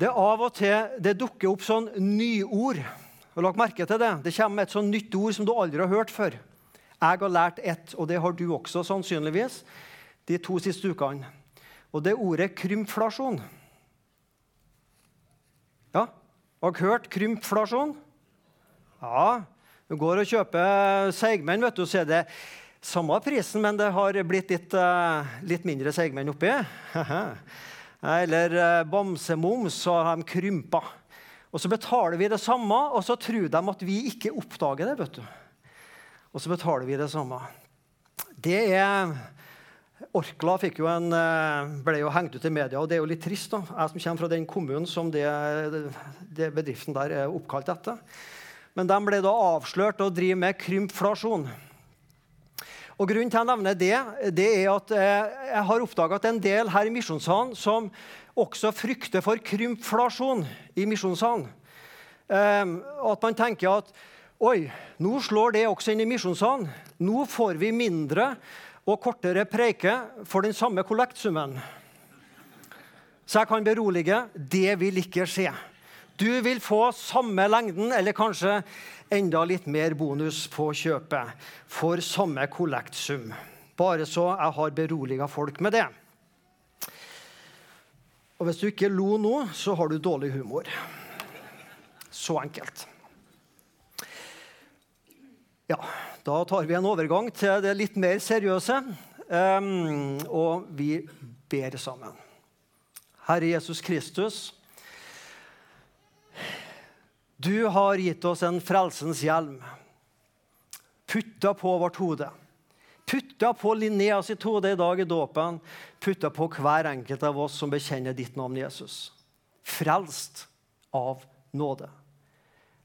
det av og til det dukker opp sånn nyord. Har lagt merke til det? Det kommer et sånn nytt ord som du aldri har hørt før. Jeg har lært ett, og det har du også sannsynligvis, de to siste ukene. Og det ordet krymflasjon. Ja, har dere hørt krymflasjon? Ja. Du går og kjøper seigmenn, vet du, så er det samme prisen, men det har blitt litt, uh, litt mindre seigmenn oppi. Eller uh, bamsemums, så har de krympa. Og så betaler vi det samme, og så tror de at vi ikke oppdager det. vet du. Og så betaler vi det samme. Det er Orkla jo en, eh, ble jo hengt ut i media, og det er jo litt trist. da. Jeg som kommer fra den kommunen som det, det bedriften der er oppkalt etter. Men de ble da avslørt og driver med krymflasjon. Og Grunnen til jeg nevner det, det er at jeg har oppdaga at en del her i Misjonssalen som også frykter for krymflasjon i Misjonssalen. Um, at man tenker at oi, nå slår det også inn i Misjonssalen. Nå får vi mindre og kortere preike for den samme kollektsummen. Så jeg kan berolige det vil ikke skje. Du vil få samme lengden, eller kanskje enda litt mer bonus på kjøpet for samme kollektsum. Bare så jeg har beroliga folk med det. Og hvis du ikke lo nå, så har du dårlig humor. Så enkelt. Ja, da tar vi en overgang til det litt mer seriøse, um, og vi ber sammen. Herre Jesus Kristus, du har gitt oss en frelsens hjelm. Putta på vårt hode. Putta på Linnea sitt hode i dag i dåpen. Putta på hver enkelt av oss som bekjenner ditt navn, Jesus. Frelst av nåde.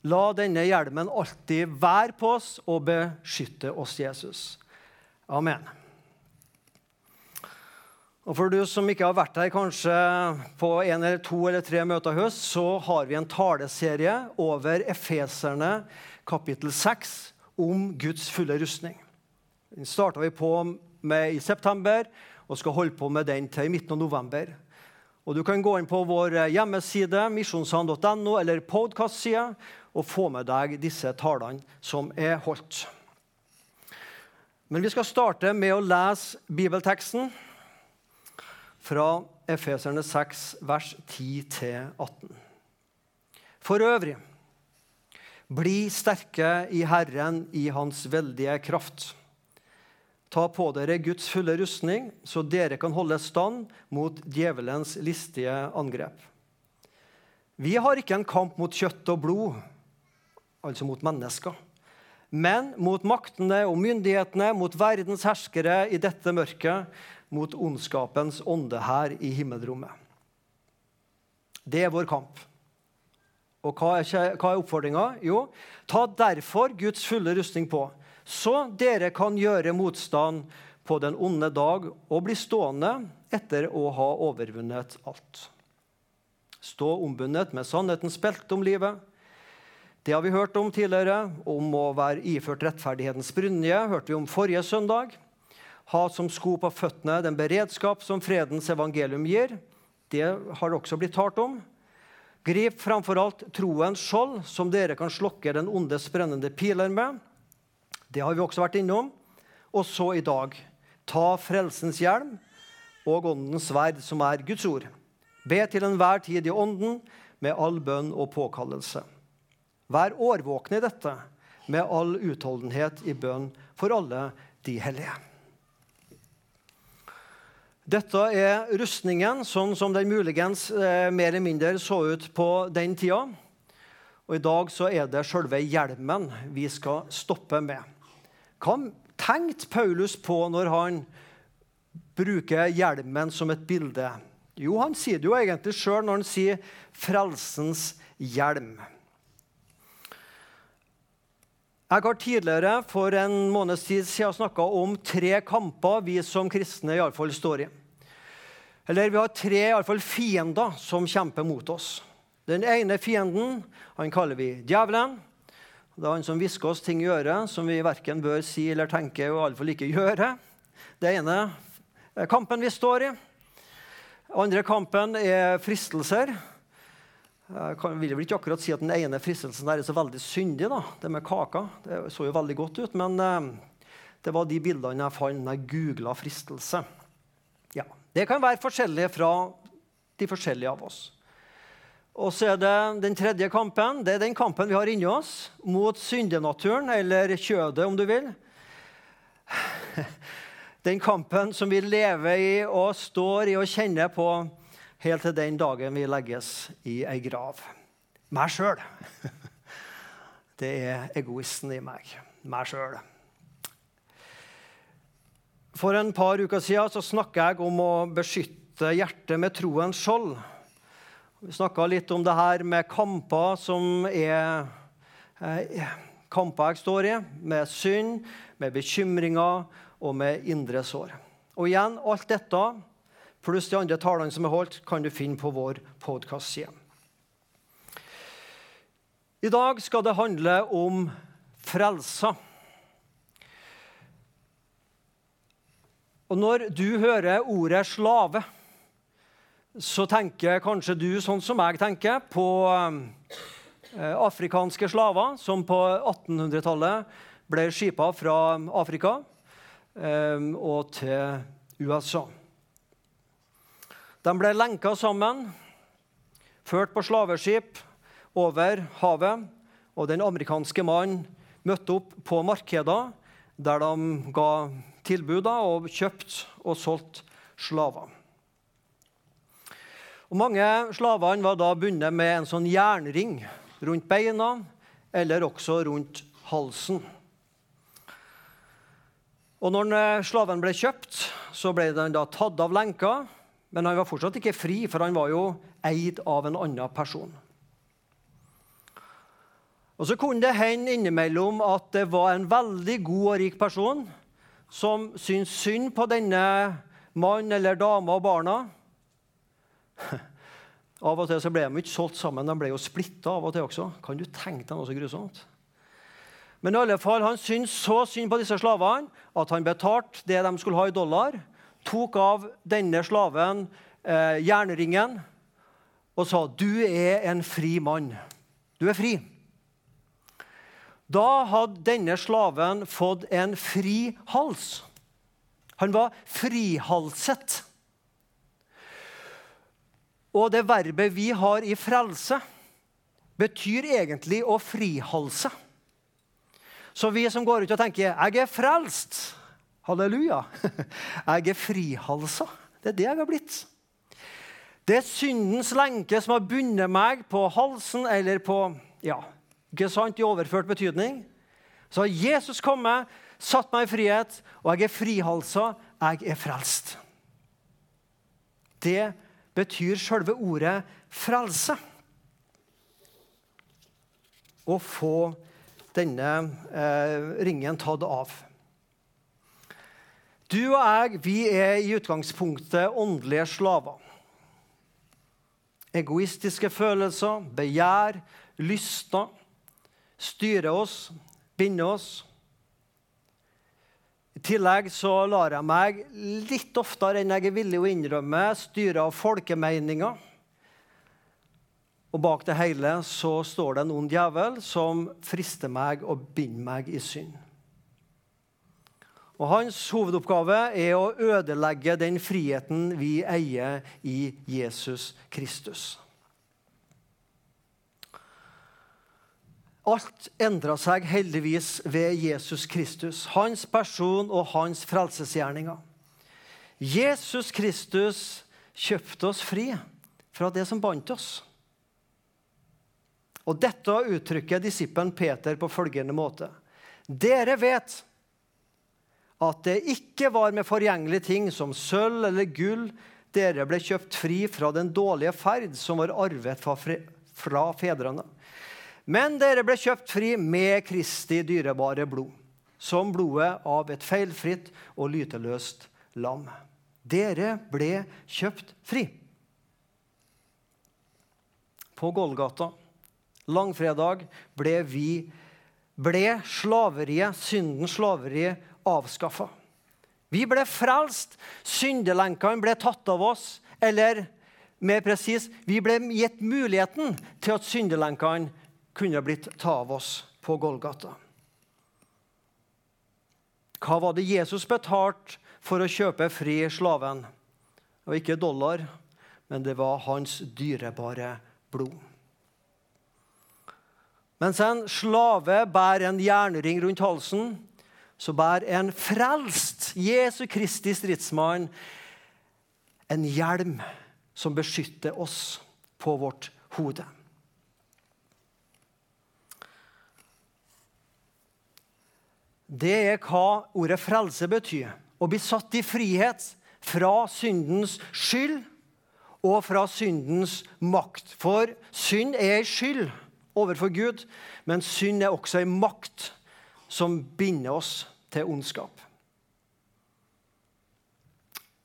La denne hjelmen alltid være på oss og beskytte oss, Jesus. Amen. Og For du som ikke har vært her kanskje på en eller to eller tre møter i høst, så har vi en taleserie over Efeserne kapittel 6 om Guds fulle rustning. Den starta vi på med i september og skal holde på med den til i midten av november. Og Du kan gå inn på vår hjemmeside misjonssand.no eller podkastside og få med deg disse talene som er holdt. Men vi skal starte med å lese bibelteksten fra Efeserne 6, vers 10-18. For øvrig, bli sterke i Herren i Hans veldige kraft. Ta på dere Guds fulle rustning, så dere kan holde stand mot djevelens listige angrep. Vi har ikke en kamp mot kjøtt og blod altså mot mennesker. Men mot maktene og myndighetene, mot verdens herskere i dette mørket, mot ondskapens ånde her i himmelrommet. Det er vår kamp. Og hva er, hva oppfordringa? Jo, ta derfor Guds fulle rustning på, så dere kan gjøre motstand på den onde dag og bli stående etter å ha overvunnet alt. Stå ombundet med sannhetens belte om livet det har vi hørt om tidligere, om å være iført rettferdighetens brynje. hørte vi om forrige søndag. Ha som sko på føttene den beredskap som fredens evangelium gir. Det har det også blitt talt om. Grip framfor alt troens skjold, som dere kan slokke den ondes brennende piler med. Det har vi også vært innom. Og så i dag ta frelsens hjelm og åndens sverd, som er Guds ord. Be til enhver tid i ånden med all bønn og påkallelse. Vær årvåkne i dette med all utholdenhet i bønn for alle de hellige. Dette er rustningen sånn som den muligens eh, mer eller mindre så ut på den tida. Og I dag så er det selve hjelmen vi skal stoppe med. Hva tenkte Paulus på når han bruker hjelmen som et bilde? Jo, Han sier det jo egentlig sjøl når han sier 'frelsens hjelm'. Jeg har tidligere for en måneds tid siden snakka om tre kamper vi som kristne i alle fall står i. Eller vi har tre i alle fall fiender som kjemper mot oss. Den ene fienden han kaller vi djevelen. Det er han som hvisker oss ting i øret som vi verken bør si eller tenke og iallfall ikke gjøre. Det ene kampen vi står i. Andre kampen er fristelser Jeg vil vel ikke akkurat si at den ene fristelsen der er så veldig syndig. da, Det med kaka. Det så jo veldig godt ut. Men eh, det var de bildene jeg fant da jeg googla fristelse. Ja, Det kan være forskjellig fra de forskjellige av oss. Og så er det den tredje kampen. Det er den kampen vi har inni oss mot syndenaturen, eller kjødet, om du vil. Den kampen som vi lever i og står i og kjenner på helt til den dagen vi legges i ei grav. Meg sjøl. Det er egoisten i meg. Meg sjøl. For en par uker siden så snakka jeg om å beskytte hjertet med troens skjold. Vi snakka litt om det her med kamper som er eh, kamper jeg står i, med synd, med bekymringer og med indre sår. Og igjen, alt dette pluss de andre talene som er holdt, kan du finne på vår podkastside. I dag skal det handle om frelsa. Og når du hører ordet slave, så tenker kanskje du sånn som jeg tenker, på eh, afrikanske slaver som på 1800-tallet ble skipa fra Afrika eh, og til USA. De ble lenka sammen, ført på slaveskip over havet. Og den amerikanske mannen møtte opp på markeder der de ga tilbud og kjøpt og solgt slaver. Og mange slavene var da bundet med en sånn jernring rundt beina eller også rundt halsen. Og når slaven ble kjøpt, så ble den da tatt av lenka men han var fortsatt ikke fri, for han var jo eid av en annen person. Og Så kunne det hende innimellom at det var en veldig god og rik person som syntes synd på denne mannen eller dama og barna. Av og til så ble de ikke solgt sammen, de ble jo splitta av og til også. Kan du tenke deg noe så grusomt? Men i alle fall, han syntes så synd på disse slavene at han betalte det de skulle ha i dollar, tok av denne slaven eh, jernringen og sa, 'Du er en fri mann. Du er fri.' Da hadde denne slaven fått en fri hals. Han var frihalset. Og det verbet vi har i frelse, betyr egentlig å frihalse. Så vi som går ut og tenker 'Jeg er frelst', Halleluja. Jeg er frihalsa. Det er det jeg har blitt. Det er syndens lenke som har bundet meg på halsen eller på ja, ikke sant, i overført betydning. Så har Jesus kommet, satt meg i frihet, og jeg er frihalsa. Jeg er frelst. Det betyr selve ordet frelse. Å få denne eh, ringen tatt av. Du og jeg vi er i utgangspunktet åndelige slaver. Egoistiske følelser, begjær, lyster styrer oss, binder oss. I tillegg så lar jeg meg litt oftere enn jeg er villig å innrømme, styre av folkemeninger. Og bak det hele så står det en ond djevel som frister meg og binder meg i synd. Og Hans hovedoppgave er å ødelegge den friheten vi eier i Jesus Kristus. Alt endra seg heldigvis ved Jesus Kristus, hans person og hans frelsesgjerninger. Jesus Kristus kjøpte oss fri fra det som bandt oss. Og Dette uttrykker disippelen Peter på følgende måte. Dere vet at det ikke var med forgjengelige ting som sølv eller gull dere ble kjøpt fri fra den dårlige ferd som var arvet fra fedrene. Men dere ble kjøpt fri med Kristi dyrebare blod, som blodet av et feilfritt og lyteløst lam. Dere ble kjøpt fri. På Golgata, langfredag, ble vi ble slaveriet, syndens slaveri, avskaffa. Vi ble frelst. Syndelenkene ble tatt av oss. Eller mer presis, vi ble gitt muligheten til at syndelenkene kunne blitt tatt av oss på Golgata. Hva var det Jesus betalte for å kjøpe fri slaven? Det var ikke dollar, men det var hans dyrebare blod. Mens en slave bærer en jernring rundt halsen, så bærer en frelst Jesu Kristi stridsmann en hjelm som beskytter oss på vårt hode. Det er hva ordet frelse betyr. Å bli satt i frihet fra syndens skyld og fra syndens makt. For synd er ei skyld overfor Gud, men synd er også en makt som binder oss til ondskap.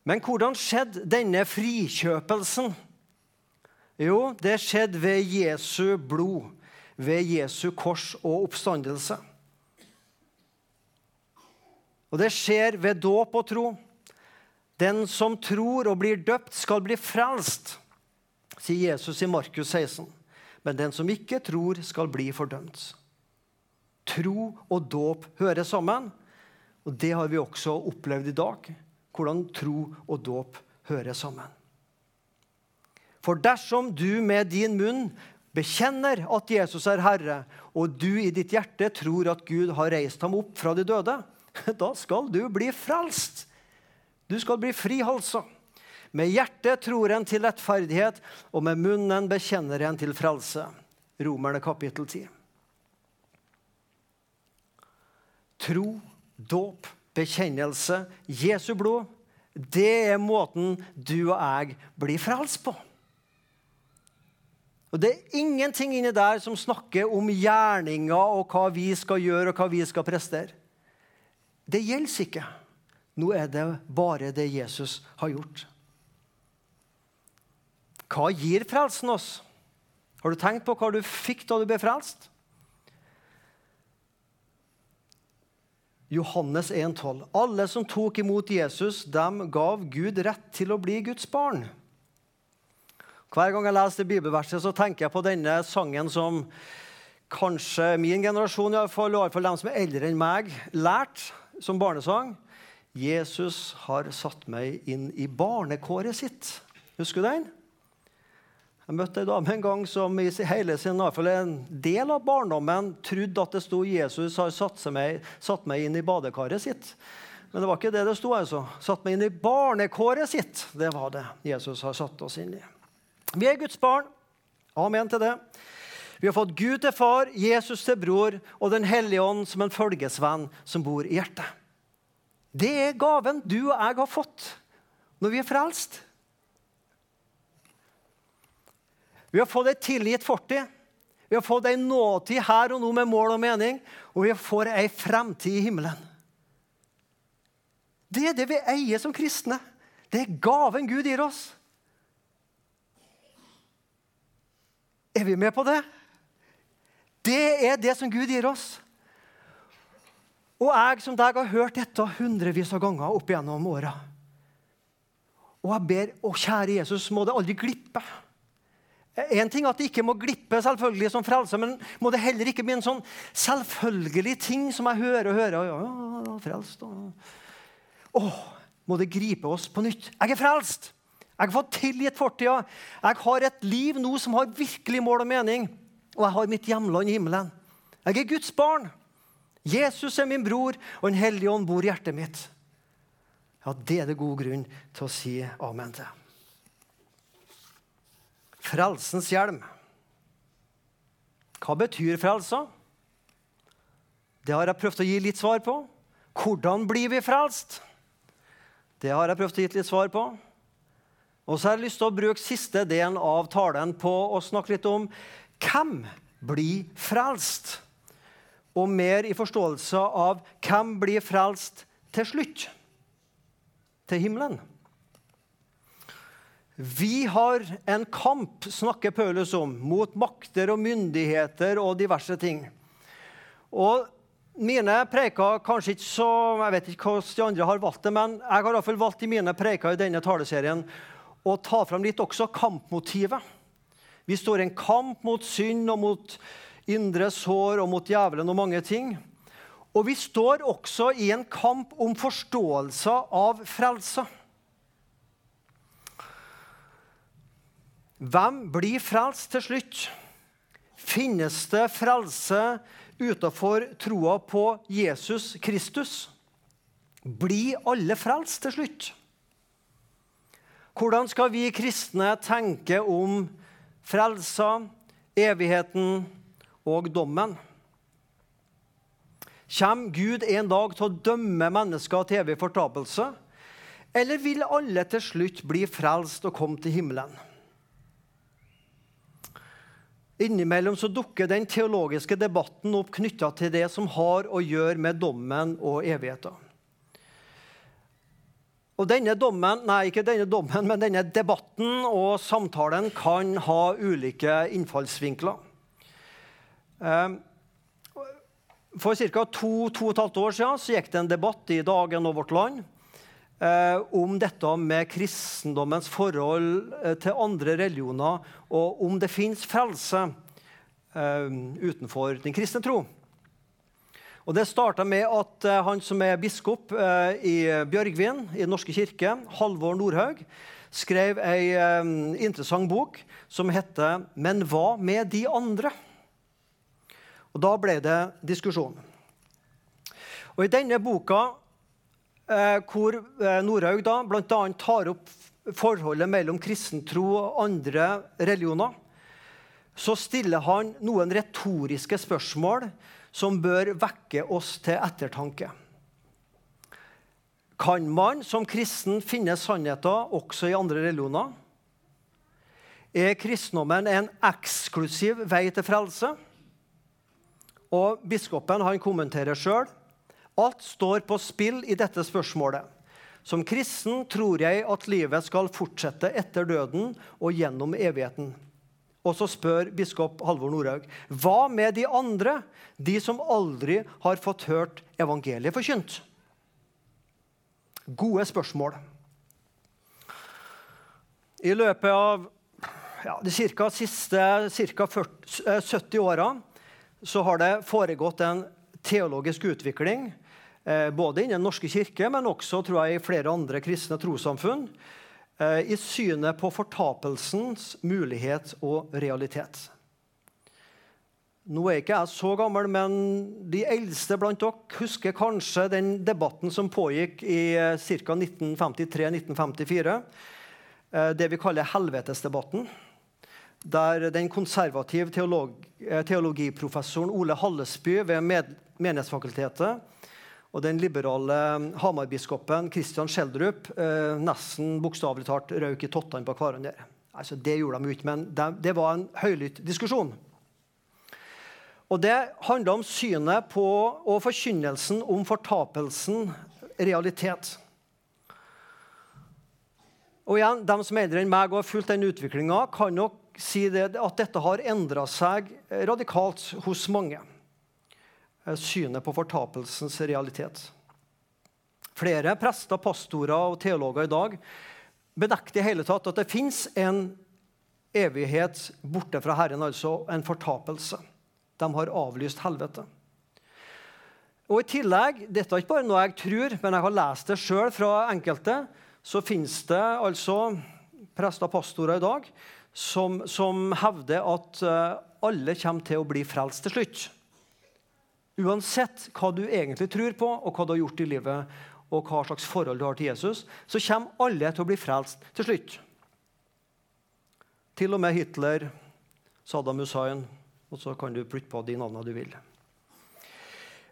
Men hvordan skjedde denne frikjøpelsen? Jo, det skjedde ved Jesu blod, ved Jesu kors og oppstandelse. Og det skjer ved dåp og tro. Den som tror og blir døpt, skal bli frelst, sier Jesus i Markus 16 men den som ikke tror, skal bli fordømt. Tro og dåp hører sammen, og det har vi også opplevd i dag. Hvordan tro og dåp hører sammen. For dersom du med din munn bekjenner at Jesus er Herre, og du i ditt hjerte tror at Gud har reist ham opp fra de døde, da skal du bli frelst. Du skal bli frihalsa. Med hjertet tror en til rettferdighet, og med munnen bekjenner en til frelse. Romerne kapittel 10. Tro, dåp, bekjennelse, Jesu blod. Det er måten du og jeg blir frelst på. Og Det er ingenting inni der som snakker om gjerninger og hva vi skal gjøre og hva vi skal prestere. Det gjelder ikke. Nå er det bare det Jesus har gjort. Hva gir frelsen oss? Har du tenkt på hva du fikk da du ble frelst? Johannes 1,12. Alle som tok imot Jesus, dem gav Gud rett til å bli Guds barn. Hver gang jeg leser det bibelverset, så tenker jeg på denne sangen som kanskje min generasjon, i hvert fall, og iallfall dem som er eldre enn meg, lærte som barnesang. Jesus har satt meg inn i barnekåret sitt. Husker du den? Jeg møtte en dame en gang som i hele sin, en del av barndommen trodde at det sto 'Jesus har satt meg, satt meg inn i badekaret sitt'. Men det var ikke det det sto. altså. Satt meg inn i barnekåret sitt. Det var det Jesus har satt oss inn i. Vi er Guds barn. Amen til det. Vi har fått Gud til far, Jesus til bror og Den hellige ånd som en følgesvenn som bor i hjertet. Det er gaven du og jeg har fått når vi er frelst. Vi har fått ei tilgitt fortid. Vi har fått ei nåtid her og nå med mål og mening, og vi får ei fremtid i himmelen. Det er det vi eier som kristne. Det er gaven Gud gir oss. Er vi med på det? Det er det som Gud gir oss. Og jeg som deg har hørt dette hundrevis av ganger opp gjennom åra. Og jeg ber, å kjære Jesus, må det aldri glippe. En ting er at det ikke må glippe selvfølgelig som frelse, men må det heller ikke bli en sånn selvfølgelig ting som jeg hører og hører. Ja, ja, frelst. Åh, må det gripe oss på nytt. Jeg er frelst! Jeg har fått tilgitt fortida. Jeg har et liv nå som har virkelig mål og mening. Og jeg har mitt hjemland i himmelen. Jeg er Guds barn. Jesus er min bror, og en hellige ånd bor i hjertet mitt. Ja, Det er det god grunn til å si amen til. Frelsens hjelm. Hva betyr frelsa? Det har jeg prøvd å gi litt svar på. Hvordan blir vi frelst? Det har jeg prøvd å gi litt svar på. Og så har jeg lyst til å bruke siste delen av talen på å snakke litt om hvem blir frelst? Og mer i forståelse av hvem blir frelst til slutt? Til himmelen. Vi har en kamp, snakker Paulus om, mot makter og myndigheter og diverse ting. Og mine preker kanskje ikke så Jeg vet ikke hvordan de andre har valgt det, men jeg har i hvert fall valgt i mine preker i denne taleserien å ta fram litt også kampmotivet. Vi står i en kamp mot synd og mot indre sår og mot djevelen og mange ting. Og vi står også i en kamp om forståelse av frelse. Hvem blir frelst til slutt? Finnes det frelse utenfor troa på Jesus Kristus? Blir alle frelst til slutt? Hvordan skal vi kristne tenke om frelsa, evigheten og dommen? Kommer Gud en dag til å dømme mennesker til evig fortapelse? Eller vil alle til slutt bli frelst og komme til himmelen? Innimellom så dukker den teologiske debatten opp knytta til det som har å gjøre med dommen og evigheten. Og denne dommen, nei, ikke denne dommen, men denne debatten og samtalen kan ha ulike innfallsvinkler. Ehm, for ca. to, to og et halvt år siden så gikk det en debatt i Dagen og Vårt Land eh, om dette med kristendommens forhold eh, til andre religioner, og om det fins frelse eh, utenfor den kristne tro. Og Det starta med at han som er biskop i Bjørgvin i Den norske kirke, Halvor Nordhaug, skrev ei interessant bok som heter 'Men hva med de andre?' Og Da ble det diskusjon. Og I denne boka, hvor Nordhaug da bl.a. tar opp forholdet mellom kristen tro og andre religioner, så stiller han noen retoriske spørsmål som bør vekke oss til ettertanke. Kan man som kristen finne sannheter også i andre religioner? Er kristendommen en eksklusiv vei til frelse? Og Biskopen han kommenterer sjøl alt står på spill i dette spørsmålet. Som kristen tror jeg at livet skal fortsette etter døden og gjennom evigheten. Og så spør biskop Halvor Norhaug hva med de andre, de som aldri har fått hørt evangeliet forkynt? Gode spørsmål. I løpet av ja, de cirka, siste ca. 70 åra så har det foregått en teologisk utvikling eh, både innen Den norske kirke, men også tror jeg, i flere andre kristne trossamfunn Eh, i synet på fortapelsens mulighet og realitet. Nå er ikke jeg så gammel, men de eldste blant dere husker kanskje den debatten som pågikk i eh, ca. 1953-1954. Eh, det vi kaller helvetesdebatten. Der den konservative teolog, teologiprofessoren Ole Hallesby ved Menighetsfakultetet og den liberale Hamar-biskopen Kristian Schjelderup eh, nesten bokstavelig talt røyk i tottene på hverandre. Altså, det gjorde de ikke, men det, det var en høylytt diskusjon. Og Det handla om synet på og forkynnelsen om fortapelsen realitet. Og igjen, De som er eldre enn meg og har fulgt den utviklinga, kan nok si det, at dette har endra seg radikalt hos mange. Eh, synet på fortapelsens realitet. Flere prester, pastorer og teologer i dag benekter i hele tatt at det fins en evighet borte fra Herren, altså en fortapelse. De har avlyst helvete. Og I tillegg, dette er ikke bare noe jeg tror, men jeg har lest det sjøl fra enkelte, så fins det altså prester og pastorer i dag som, som hevder at eh, alle kommer til å bli frelst til slutt. Uansett hva du egentlig tror på, og hva du har gjort i livet, og hva slags forhold du har til Jesus, så kommer alle til å bli frelst til slutt. Til og med Hitler, Saddam Hussein, og så kan du plutte på de navnene du vil.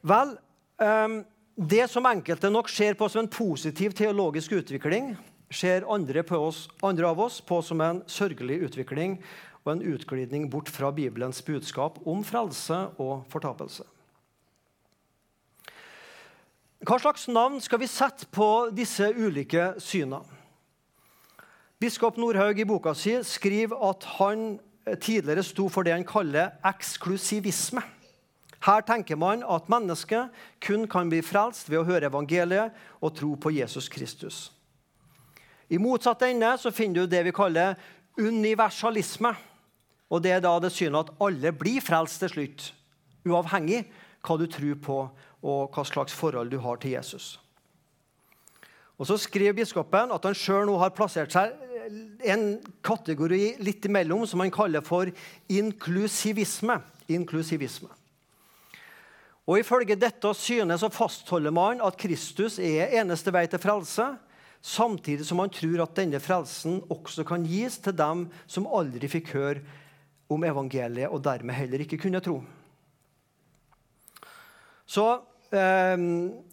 Vel, um, det som enkelte nok ser på som en positiv teologisk utvikling, ser andre, oss, andre av oss på som en sørgelig utvikling og en utglidning bort fra Bibelens budskap om frelse og fortapelse. Hva slags navn skal vi sette på disse ulike synene? Biskop Nordhaug i boka si skriver at han tidligere sto for det han kaller eksklusivisme. Her tenker man at mennesket kun kan bli frelst ved å høre evangeliet og tro på Jesus Kristus. I motsatt ende så finner du det vi kaller universalisme. Og Det er da det synet at alle blir frelst til slutt, uavhengig hva du tror på og hva slags forhold du har til Jesus. Og Så skriver biskopen at han sjøl nå har plassert seg en kategori litt imellom som han kaller for inklusivisme. inklusivisme. Og Ifølge dette synet så fastholder man at Kristus er eneste vei til frelse, samtidig som man tror at denne frelsen også kan gis til dem som aldri fikk høre om evangeliet og dermed heller ikke kunne tro. Så eh,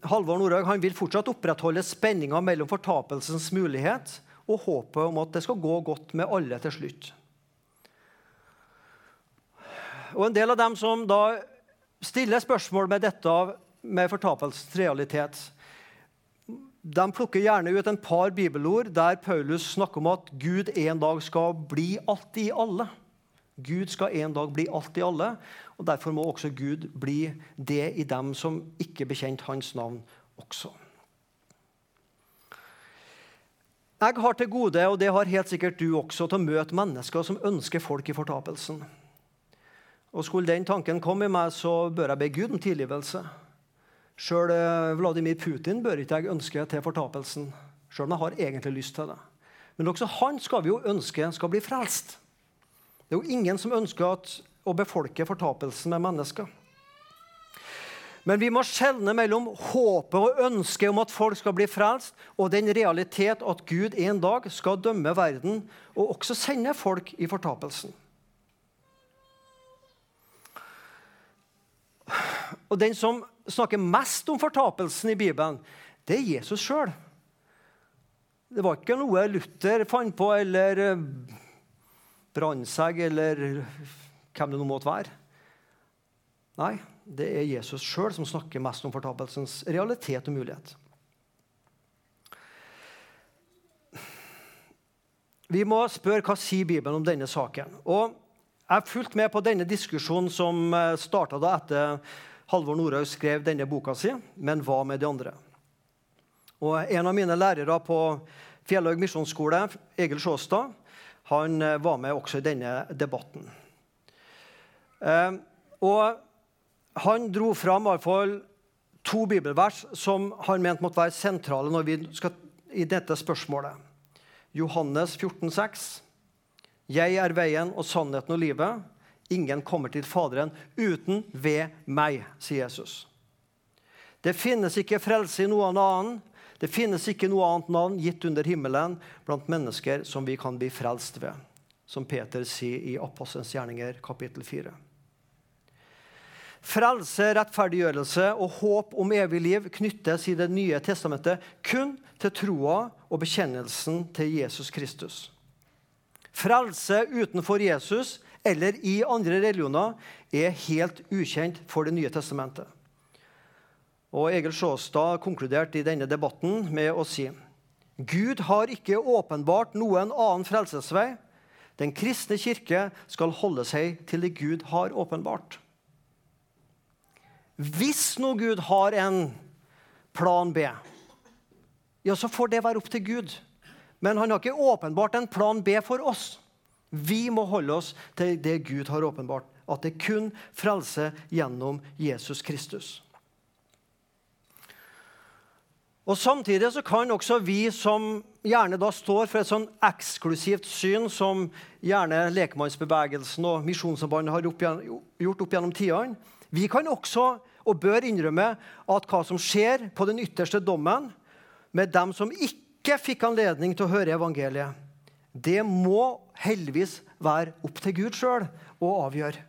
Halvor Nordhaug vil fortsatt opprettholde spenninga mellom fortapelsens mulighet og håpet om at det skal gå godt med alle til slutt. Og En del av dem som da stiller spørsmål med dette med fortapelsens realitet, de plukker gjerne ut en par bibelord der Paulus snakker om at Gud en dag skal bli alt i alle. Gud skal en dag bli alt i alle, og derfor må også Gud bli det i dem som ikke bekjente hans navn også. Jeg har til gode, og det har helt sikkert du også, til å møte mennesker som ønsker folk i fortapelsen. Og Skulle den tanken komme i meg, så bør jeg be Gud om tilgivelse. Sjøl eh, Vladimir Putin bør ikke jeg ønske til fortapelsen, sjøl om jeg har egentlig lyst til det. Men også han skal vi jo ønske skal bli frelst. Det er jo ingen som ønsker at, å befolke fortapelsen med mennesker. Men vi må skjelne mellom håpet og ønsket om at folk skal bli frelst, og den realitet at Gud en dag skal dømme verden og også sende folk i fortapelsen. Og Den som snakker mest om fortapelsen i Bibelen, det er Jesus sjøl. Det var ikke noe Luther fant på, eller Brandtzæg, eller hvem det nå måtte være. Nei, det er Jesus sjøl som snakker mest om fortapelsens realitet og mulighet. Vi må spørre hva sier Bibelen om denne saken. Og Jeg har fulgt med på denne diskusjonen som eh, starta etter Halvor Nordhaug skrev denne boka si, men hva med de andre? Og En av mine lærere på Fjellhaug misjonsskole, Egil Sjåstad, han eh, var med også i denne debatten. Eh, og han dro fram i hvert fall to bibelvers som han mente måtte være sentrale når vi skal i dette spørsmålet. Johannes 14, 14,6. Jeg er veien og sannheten og livet. Ingen kommer til Faderen uten ved meg, sier Jesus. Det finnes ikke frelse i noen annen. Det finnes ikke noe annet navn gitt under himmelen blant mennesker som vi kan bli frelst ved, som Peter sier i Apostelens gjerninger kapittel 4. Frelse, rettferdiggjørelse og håp om evig liv knyttes i Det nye testamentet kun til troa og bekjennelsen til Jesus Kristus. Frelse utenfor Jesus eller i andre religioner er helt ukjent for Det nye testamentet. Og Egil Sjåstad konkluderte i denne debatten med å si Gud har ikke åpenbart noen annen frelsesvei. Den kristne kirke skal holde seg til det Gud har åpenbart. Hvis nå Gud har en plan B, ja, så får det være opp til Gud. Men han har ikke åpenbart en plan B for oss. Vi må holde oss til det Gud har åpenbart, at det kun frelser gjennom Jesus Kristus. Og Samtidig så kan også vi som gjerne da står for et sånn eksklusivt syn som gjerne lekmannsbevegelsen og Misjonssambandet har gjort opp gjennom tidene, vi kan også og bør innrømme at hva som skjer på den ytterste dommen med dem som ikke fikk anledning til å høre evangeliet, det må heldigvis være opp til Gud sjøl å avgjøre.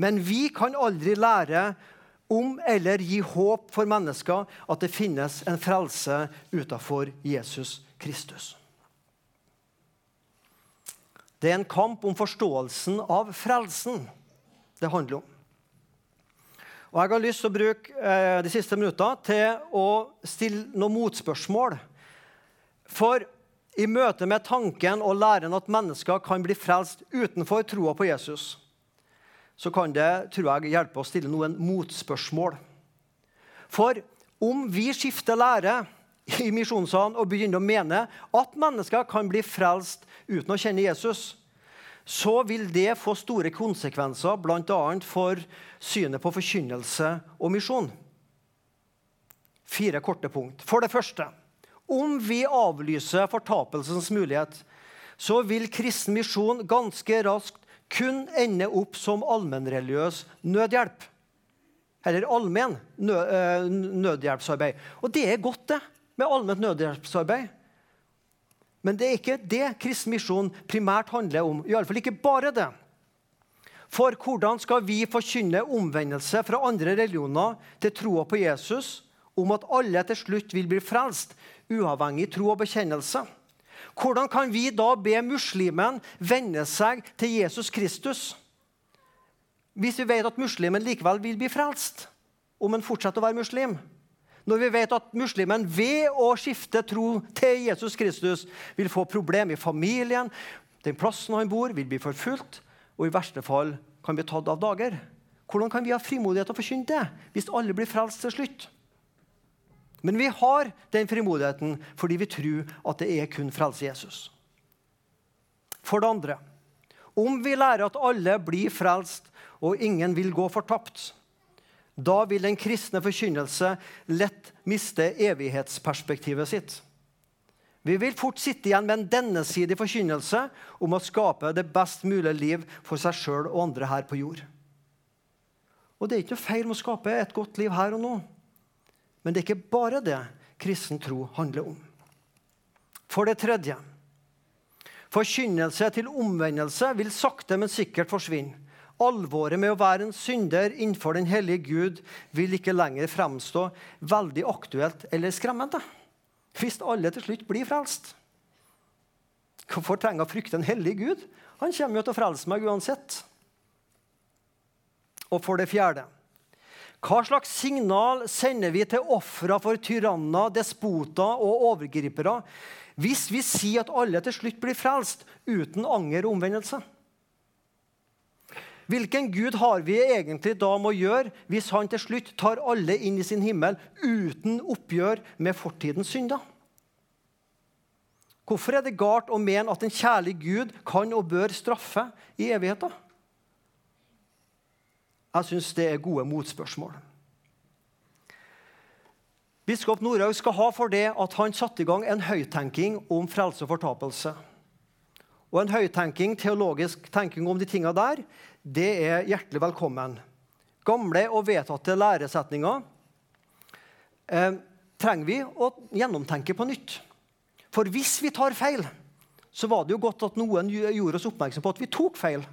Men vi kan aldri lære om eller gi håp for mennesker at det finnes en frelse utenfor Jesus Kristus. Det er en kamp om forståelsen av frelsen det handler om. Og Jeg har lyst til å bruke eh, de siste minuttene til å stille noen motspørsmål. For i møte med tanken og læren at mennesker kan bli frelst utenfor troa på Jesus, så kan det tror jeg, hjelpe å stille noen motspørsmål. For om vi skifter lære i misjonssalen og begynner å mene at mennesker kan bli frelst uten å kjenne Jesus, så vil det få store konsekvenser bl.a. for synet på forkynnelse og misjon. Fire korte punkt. For det første om vi avlyser fortapelsens mulighet, så vil kristen misjon ganske raskt kun ende opp som allmennreligiøs nødhjelp. Eller allmenn eh, nødhjelpsarbeid. Og det er godt, det, med allment nødhjelpsarbeid. Men det er ikke det kristen misjon primært handler om. I alle fall ikke bare det. For hvordan skal vi forkynne omvendelse fra andre religioner til troa på Jesus, om at alle til slutt vil bli frelst, uavhengig tro og bekjennelse? Hvordan kan vi da be muslimen vende seg til Jesus Kristus? Hvis vi vet at muslimen likevel vil bli frelst om han fortsetter å være muslim. Når vi vet at muslimen ved å skifte tro til Jesus Kristus vil få problemer i familien, den plassen han bor, vil bli forfulgt og i verste fall kan bli tatt av dager. Hvordan kan vi ha frimodighet til å forkynne det hvis alle blir frelst til slutt? Men vi har den frimodigheten fordi vi tror at det er kun frelse Jesus. For det andre om vi lærer at alle blir frelst og ingen vil gå fortapt, da vil den kristne forkynnelse lett miste evighetsperspektivet sitt. Vi vil fort sitte igjen med en dennesidig forkynnelse om å skape det best mulige liv for seg sjøl og andre her på jord. Og Det er ikke noe feil med å skape et godt liv her og nå. Men det er ikke bare det kristen tro handler om. For det tredje forkynnelse til omvendelse vil sakte, men sikkert forsvinne. Alvoret med å være en synder innenfor den hellige Gud vil ikke lenger fremstå veldig aktuelt eller skremmende. Hvis alle til slutt blir frelst. Hvorfor trenger jeg å frykte en hellig Gud? Han kommer jo til å frelse meg uansett. Og for det fjerde hva slags signal sender vi til ofre for tyranner, despoter og overgripere hvis vi sier at alle til slutt blir frelst uten anger og omvendelse? Hvilken Gud har vi egentlig da med å gjøre hvis han til slutt tar alle inn i sin himmel uten oppgjør med fortidens synder? Hvorfor er det galt å mene at en kjærlig Gud kan og bør straffe i evigheten? Jeg syns det er gode motspørsmål. Biskop Norhaug skal ha for det at han satte i gang en høytenking om frelse og fortapelse. Og en høytenking, teologisk tenking om de tinga der, det er hjertelig velkommen. Gamle og vedtatte læresetninger eh, trenger vi å gjennomtenke på nytt. For hvis vi tar feil, så var det jo godt at noen gjorde oss oppmerksom på at vi tok feil.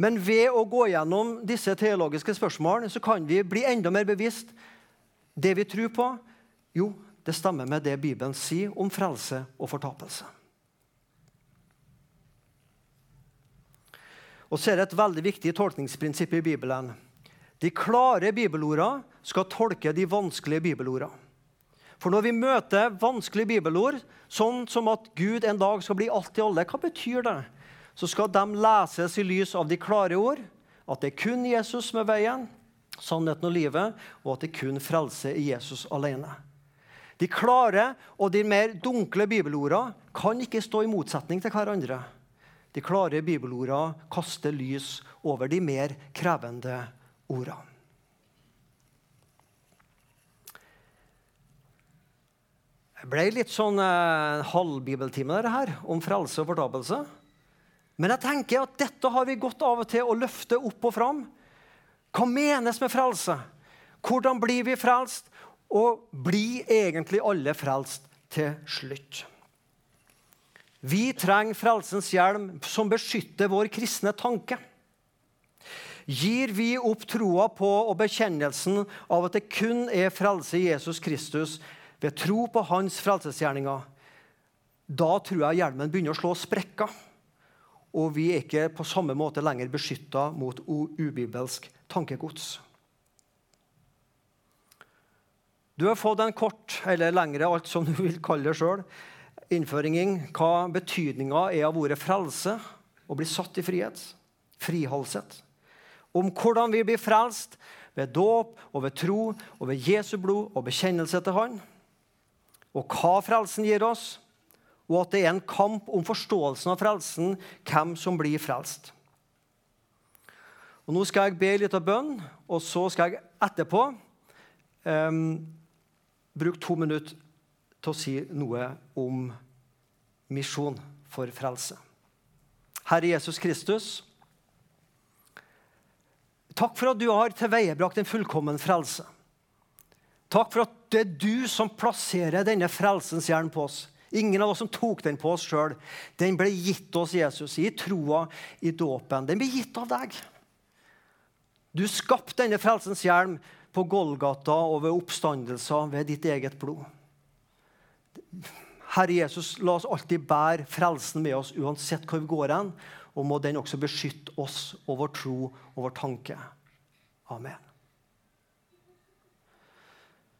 Men ved å gå gjennom disse teologiske spørsmålene så kan vi bli enda mer bevisst det vi tror på. Jo, det stemmer med det Bibelen sier om frelse og fortapelse. Og så er det et veldig viktig tolkningsprinsipp i Bibelen. De klare bibelordene skal tolke de vanskelige bibelordene. For når vi møter vanskelige bibelord, sånn som at Gud en dag skal bli alt i alle, hva betyr det? så skal de leses i lys av de klare ord, at det er kun Jesus som er veien, sannheten og livet, og at det er kun frelse i Jesus alene. De klare og de mer dunkle bibelordene kan ikke stå i motsetning til hverandre. De klare bibelordene kaster lys over de mer krevende ordene. Det ble litt sånn eh, halvbibeltime dette her, om frelse og fortapelse. Men jeg tenker at dette har vi godt av og til å løfte opp og fram. Hva menes med frelse? Hvordan blir vi frelst? Og blir egentlig alle frelst til slutt? Vi trenger frelsens hjelm som beskytter vår kristne tanke. Gir vi opp troa på og bekjennelsen av at det kun er frelse i Jesus Kristus ved tro på hans frelsesgjerninger, da tror jeg hjelmen begynner å slå sprekker og vi er ikke på samme måte lenger beskytta mot ubibelsk tankegods. Du har fått en kort eller lengre alt som du vil kalle det sjøl, innføring hva betydninga er av ordet frelse å bli satt i frihet, frihalset. Om hvordan vi blir frelst ved dåp og ved tro og ved Jesu blod og bekjennelse til Han. Og hva frelsen gir oss, og at det er en kamp om forståelsen av frelsen, hvem som blir frelst. Og Nå skal jeg be litt av bønn, og så skal jeg etterpå um, bruke to minutter til å si noe om misjon for frelse. Herre Jesus Kristus, takk for at du har tilveiebrakt en fullkommen frelse. Takk for at det er du som plasserer denne frelsens jern på oss. Ingen av oss som tok den på oss sjøl. Den ble gitt oss, Jesus, i troa i dåpen. Den ble gitt av deg. Du skapte denne frelsens hjelm på Golgata og ved oppstandelser ved ditt eget blod. Herre Jesus, la oss alltid bære frelsen med oss uansett hvor vi går hen. Og må den også beskytte oss og vår tro og vår tanke. Amen.